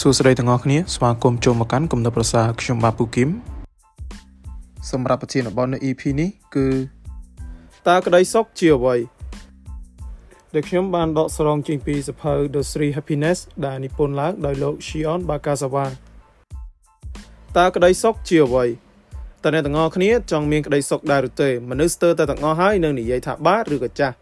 សួស្តីទាំងអស់គ្នាស្វាគមន៍ចូលមកកាន់គំនិតប្រសាខ្ញុំបាទពូគឹមសម្រាប់ប្រធានបទនៅ EP នេះគឺតើក្តីសុខជាអ្វីដែលខ្ញុំបានដកស្រង់ចេញពីសភៅ The Three Happiness ដែលនិពន្ធឡើងដោយលោក Shion Bakasawa តើក្តីសុខជាអ្វីតើអ្នកទាំងអស់គ្នាចង់មានក្តីសុខដែរឬទេមនុស្សស្ទើរតែទាំងអស់ហើយនឹងនិយាយថាបាទឬក៏ចាស់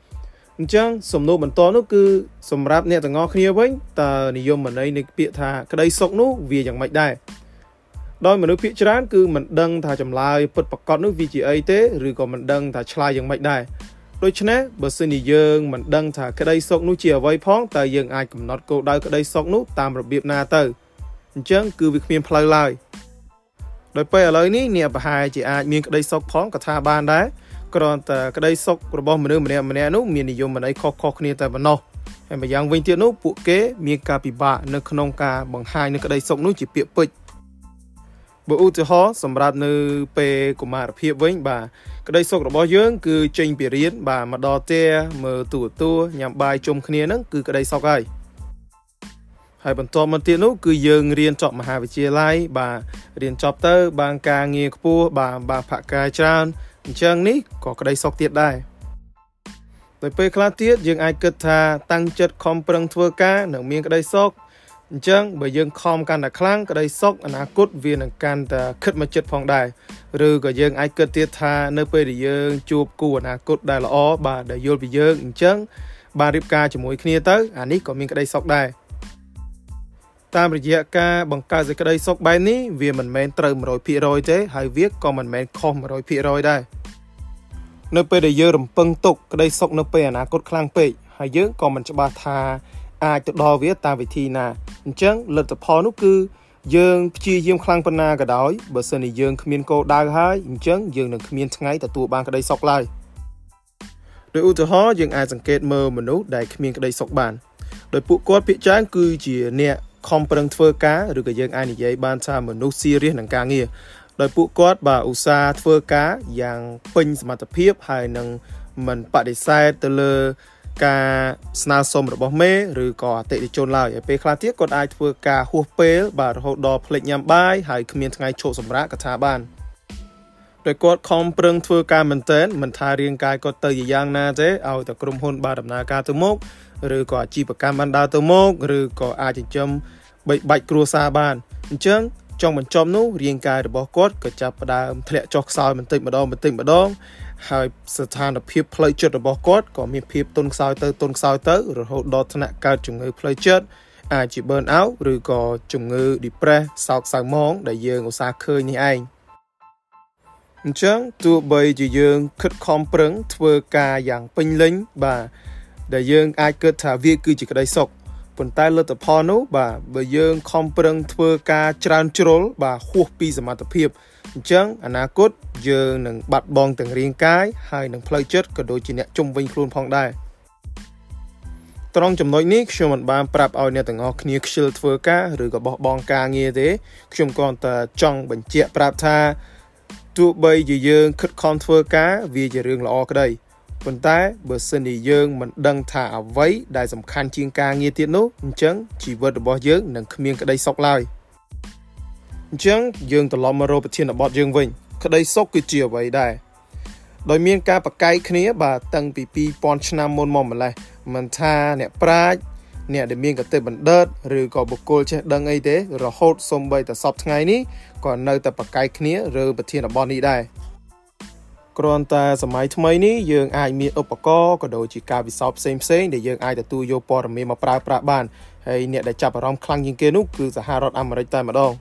អញ្ចឹងសំណួរបន្តនោះគឺសម្រាប់អ្នកទាំងអស់គ្នាវិញតើនិយមន័យនៃពាក្យថាក្តីសុខនោះវាយ៉ាងម៉េចដែរដោយមនុស្សភាគច្រើនគឺមិនដឹងថាចម្លើយពិតប្រាកដនោះវាជាអីទេឬក៏មិនដឹងថាឆ្លើយយ៉ាងម៉េចដែរដូច្នេះបើសិនជាយើងមិនដឹងថាក្តីសុខនោះជាអ្វីផងតើយើងអាចកំណត់គោលដៅក្តីសុខនោះតាមរបៀបណាទៅអញ្ចឹងគឺវាគ្មានផ្លូវឡើយដោយពេលឥឡូវនេះអ្នកប្រហែលជាអាចមានក្តីសុខផងក៏ថាបានដែរ គ្រាន់តែក្តីសុខរបស់មនុស្សម្នាក់ម្នាក់នោះមាននិយមន័យខុសៗគ្នាតែប៉ុណ្ណោះហើយម្យ៉ាងវិញទៀតនោះពួកគេមានការពិបាកនៅក្នុងការបង្ហាញនៅក្តីសុខនោះជាពាក្យពេចន៍បើឧទាហរណ៍សម្រាប់នៅពេលកុមារភាពវិញ បាទក្តីសុខរបស់យើង គឺចេញពីរៀនបាទមកដល់ផ្ទះមើលទូរទស្សន៍ញ៉ាំបាយជុំគ្នាហ្នឹងគឺក្តីសុខហើយហើយបន្តមកទៀតនោះគឺយើងរៀនចប់មហាវិទ្យាល័យបាទរៀនចប់ទៅ បានការងារខ្ពស់បាទបានផាកកាយច្រើន អញ្ចឹងនេះក៏ក្តីសុខទៀតដែរដោយពេលខ្លះទៀតយើងអាចគិតថាតាំងចិត្តខំប្រឹងធ្វើការនឹងមានក្តីសុខអញ្ចឹងបើយើងខំកាន់តែខ្លាំងក្តីសុខអនាគតវានឹងកាន់តែខិតមកចិត្តផងដែរឬក៏យើងអាចគិតទៀតថានៅពេលដែលយើងជួបគូអនាគតដែលល្អបាទដែលយល់ពីយើងអញ្ចឹងបានរៀបការជាមួយគ្នាទៅអានេះក៏មានក្តីសុខដែរ តាមរយៈការបង្កើតសេចក្តីសុខបែបនេះវាមិនមែនត្រូវ100%ទេហើយវាក៏មិនមែនខុស100%ដែរនៅពេលដែលយើងរំពឹងទុកក្តីសុខនៅពេលអនាគតខ្លាំងពេកហើយយើងក៏មិនច្បាស់ថាអាចទៅដល់វាតាមវិធីណាអញ្ចឹងលទ្ធផលនោះគឺយើងព្យាយាមខ្លាំងប៉ុណ្ណាក៏ដោយបើសិនជាយើងគ្មានគោលដៅហើយអញ្ចឹងយើងនឹងគ្មានថ្ងៃទទួលបានក្តីសុខឡើយដោយឧទាហរណ៍យើងអាចសង្កេតមើលមនុស្សដែលគ្មានក្តីសុខបានដោយពួកគាត់ភាគច្រើនគឺជាអ្នក ខំប្រឹងធ្វើការឬក៏យើងអាចនិយាយបានថាមនុស្ស serious នឹងការងារដោយពួកគាត់បាទឧស្សាហ៍ធ្វើការយ៉ាងពេញសមត្ថភាពហើយនឹងមិនបដិសេធទៅលើការស្នើសុំរបស់មេឬក៏អតិថិជនឡើយហើយពេលខ្លះទៀតគាត់អាចធ្វើការហួសពេលបាទរហូតដល់ភ្លេចញ៉ាំបាយហើយគ្មានថ្ងៃឈប់សម្រាកក៏ថាបានដោយគាត់ខំប្រឹងធ្វើការមែនទែនមិនថារាងកាយគាត់ទៅយ៉ាងណាទេឲ្យតែក្រុមហ៊ុនបានដំណើរការទៅមុខ ឬក៏អាជីវកម្មបានដើរទៅមុខឬក៏អាចចិញ្ចឹមបីបាច់គ្រួសារបានអញ្ចឹងចុងបញ្ចប់នោះរាងកាយរបស់គាត់ក៏ចាប់ផ្ដើមធ្លាក់ចុះខ្សោយបន្តិចម្ដងបន្តិចម្ដងហើយស្ថានភាពផ្លូវចិត្តរបស់គាត់ក៏មានភាពទន់ខ្សោយទៅទន់ខ្សោយទៅរហូតដល់ថ្នាក់កើតជំងឺផ្លូវចិត្តអាចជា burn out ឬក៏ជំងឺ depress សោកសៅហ្មងដែលយើងឧស្សាហ៍ឃើញនេះឯងអញ្ចឹងទោះបីជាយើងខិតខំប្រឹងធ្វើការយ៉ាងពេញលេញបាទ ដែលយើងអាចគិតថាវាគឺជាក្តីសុខប៉ុន្តែលទ្ធផលនោះបាទបើយើងខំប្រឹងធ្វើការច្រើនជ្រុលបាទហួសពីសមត្ថភាពអញ្ចឹងអនាគតយើងនឹងបាត់បង់ទាំងរាងកាយហើយនឹងផ្លូវចិត្តក៏ដូចជាអ្នកជំវិញខ្លួនផងដែរត្រង់ចំណុចនេះខ្ញុំមិនបានប្រាប់ឲ្យអ្នកទាំងអស់គ្នាខ្ជិលធ្វើការឬក៏បោះបង់ការងារទេខ្ញុំគ្រាន់តែចង់បញ្ជាក់ប្រាប់ថាទោះបីជាយើងខិតខំធ្វើការវាជារឿងល្អក្តី ប៉ុន្តែបើសិនជាយើងមិនដឹងថាអ្វីដែលសំខាន់ជាងការងារទៀតនោះអញ្ចឹងជីវិតរបស់យើងនឹងគ្មានក្តីសុខឡើយអញ្ចឹងយើងត្រឡប់មករកប្រធានបទយើងវិញ ក្តីសុខគឺជាអ្វីដែរដោយមានការបកកែកគ្នាបាទតាំងពី2000ឆ្នាំមុនមកម្លេះមិនថាអ្នកប្រាជ្ញអ្នកដែលមានកតិបណ្ឌិតឬក៏បុគ្គលចេះដឹងអីទេ រហូតសូម្បីតែសពថ្ងៃនេះក៏នៅតែបកកែកគ្នាឬប្រធានបទនេះដែរ គ្រាន់តែសម័យថ្មីនេះយើងអាចមានឧបករណ៍ក៏ដូចជាការវិសោធន៍ផ្សេងផ្សេងដែលយើងអាចទទួលយកព័ត៌មានមកប្រើប្រាស់បានហើយអ្នកដែលចាប់អារម្មណ៍ខ្លាំងជាងគេនោះគឺសហរដ្ឋអាមេរិកតែម្ដង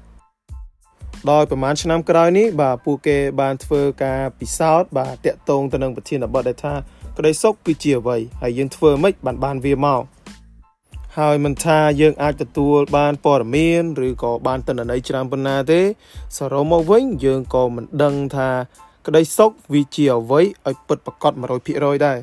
ដោយប្រហែលឆ្នាំក្រោយនេះបាទពួកគេបានធ្វើការពិសោធន៍បាទតាក់ទងទៅនឹងប្រធានបទដែលថាក្តីសុខគឺជាអ្វីហើយយើងធ្វើម៉េចបានបានវាមកហើយមិនថាយើងអាចទទួលបានព័ត៌មានឬក៏បានទិន្នន័យច្រើនប៉ុណ្ណាទេសរុបមកវិញយើងក៏មិនដឹងថា ក្តីសុខវាជាអ្វីឲ្យពិតប្រកប100%ដែរ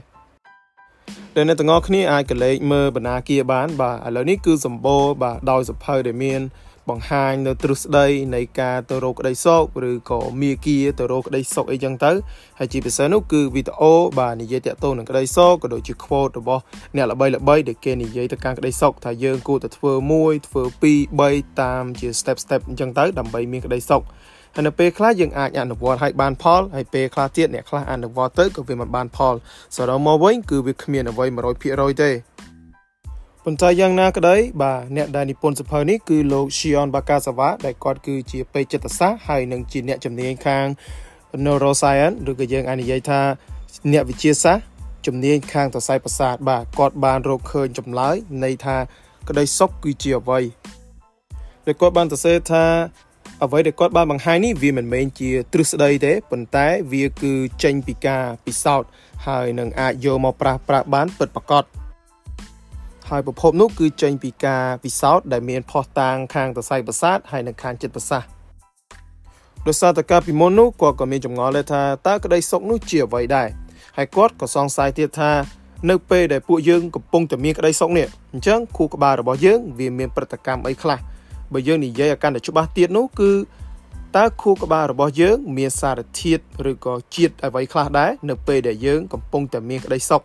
ដែលអ្នកទាំងអស់គ្នាអាចកលេចមើលបណ្ណាគារបានបាទឥឡូវនេះគឺសម្បូរបាទដោយសភៅដែលមាន បង្ហាញនៅទ្រឹស្ដីនៃការទៅរកក្តីសុខឬក៏មាគ៌ាទៅរកក្តីសុខអីចឹងទៅហើយជាពិសេសនោះគឺវីដេអូបាទនិយាយតាក់ទងនឹងក្តីសុខក៏ដូចជា quote របស់អ្នកល្បីល្បីដែលគេនិយាយទៅកាន់ក្តីសុខថាយើងគួរតែធ្វើ1ធ្វើ2 3តាមជា step step អញ្ចឹងទៅដើម្បីមានក្តីសុខ ហើយនៅពេលខ្លះយើងអាចអនុវត្តឲ្យបានផលហើយពេលខ្លះទៀតអ្នកខ្លះអនុវត្តទៅក៏វាមិនបានផលសរុបមកវិញគឺវាគ្មានអ្វី100%ទេប៉ុន្តែយ៉ាងណាក្តីបាទអ្នកដែលនិពន្ធសភៅនេះគឺលោក Shion Bakasawa ដែលគាត់គឺជាពេទ្យចិត្តសាស្ត្រហើយនឹងជាអ្នកជំនាញខាង neuroscience ឬក៏យើងអាចនិយាយថាអ្នកវិទ្យាសាស្ត្រជំនាញខាងសរសៃប្រសាទបាទគាត់បានរកឃើញចម្លើយនៃថាក្តីសុខគឺជាអ្វីដែលគាត់បានសរសេរថា អ្វីដែលគាត់បានបង្ហាញនេះវាមិនមែនជាទ្រឹស្ដីទេប៉ុន្តែវាគឺចេញពីការពិសោធន៍ហើយនឹងអាចយកមកប្រាស់ប្រាស់បានពិតប្រាកដហើយប្រភពនោះគឺចេញពីការពិសោធន៍ដែលមានផុសតាងខាងសរសៃប្រសាទហើយនិងខាងចិត្តប្រសាទដោយសារតែកាលពីមុននោះគាត់ក៏មានចម្ងល់ដែរថាតើក្តីសុខនោះជាអ្វីដែរហើយគាត់ក៏សង្ស័យទៀតថានៅពេលដែលពួកយើងកំពុងតែមានក្តីសុខនេះអញ្ចឹងខួរក្បាលរបស់យើងវាមានប្រតិកម្មអីខ្លះ បើយើងនិយាយឲ្យកាន់តែច្បាស់ទៀតនោះគឺតើខួរក្បាលរបស់យើងមានសារធាតុឬក៏ជាតិអ្វីខ្លះដែរនៅពេលដែលយើងកំពុងតែមានក្តីសុខ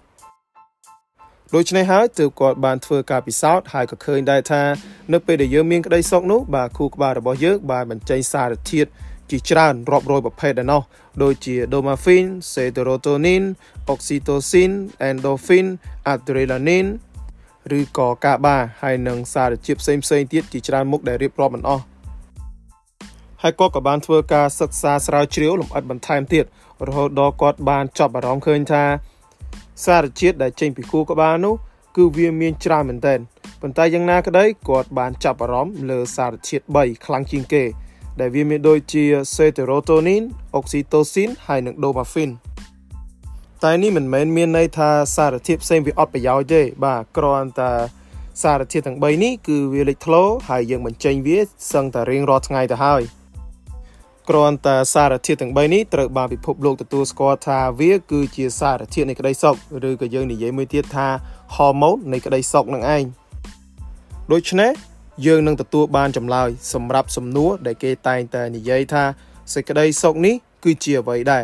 ដូច្នេះហើយទើបគាត់បានធ្វើការពិសោធន៍ហើយក៏ឃើញដែរថានៅពេលដែលយើងមានក្តីសុខនោះបាទខួរក្បាលរបស់យើងបានបញ្ចេញសារធាតុជាច្រើនរាប់រយប្រភេទដែរណោះដូចជា dopamine, serotonin, oxytocin, endorphin, adrenaline ឬក៏កាបាហើយនឹងសារជាតិផ្សេងផ្សេងទៀតជាច្រើនមុខដែលរៀបរាប់មិនអស់ហើយគាត់ក៏បានធ្វើការសិក្សាស្រាវជ្រាវលម្អិតបន្ថែមទៀតរហូតដល់គាត់បានចាប់អារម្មណ៍ឃើញថាសារជាតិដែលចេញពីខួរក្បាលនោះគឺវាមានច្រើនមែនទែនប៉ុន្តែយ៉ាងណាក្តីគាត់បានចាប់អារម្មណ៍លើសារជាតិ3ខ្លាំងជាងគេ ដែលវាមានដូចជា serotonin, oxytocin ហើយនិង dopamine តែនេះមិនមែនមានន័យថាសារធាតុផ្សេងវាអត់ប្រយោជន៍ទេបាទគ្រាន់តែសារធាតុទាំង3នេះគឺវាលេចធ្លោហើយយើងបញ្ចេញវាសឹងតែរៀងរាល់ថ្ងៃទៅហើយគ្រាន់តែសារធាតុទាំង3នេះត្រូវបានពិភពលោកទទួលស្គាល់ថាវាគឺជាសារធាតុនៃក្តីសុខឬក៏យើងនិយាយមួយទៀតថាហូម៉ូននៃក្តីសុខនឹងឯងដូច្នេះយើងនឹងទទួលបានចម្លើយសម្រាប់សំណួរដែលគេតែងតែនិយាយថាសេចក្តីសុខនេះគឺជាអ្វីដែរ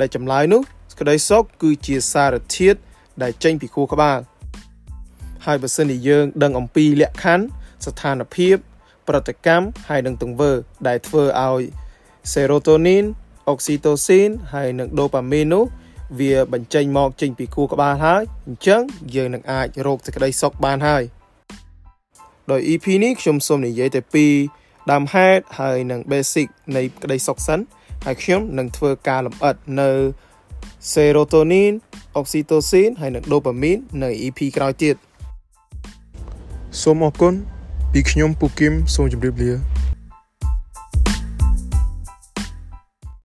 ដែលចម្លើយនោះ ក្តីសុខគឺជាសារធាតុដែលចេញពីខួរក្បាលហើយបើសិនជាយើង ដឹងអំពីលក្ខខណ្ឌស្ថានភាព ប្រតិកម្មហើយនឹងទង្វើ ដែលធ្វើឲ្យ serotonin oxytocin ហើយនិង dopamine នោះវាបញ្ចេញមកចេញពីខួរក្បាលហើយអញ្ចឹងយើងនឹងអាចរកសេចក្តីសុខបានហើយដោយ EP នេះខ្ញុំសូមនិយាយតែពីដើមហេតុហើយនិង basic នៃក្តីសុខសិនហើយខ្ញុំនឹងធ្វើការលម្អិតនៅ serotonin oxytocin ហើយនិង dopamine នៅ EP ក្រោយទៀតសូមអរគុណពីខ្ញុំពូគឹមសូមជម្រាបលា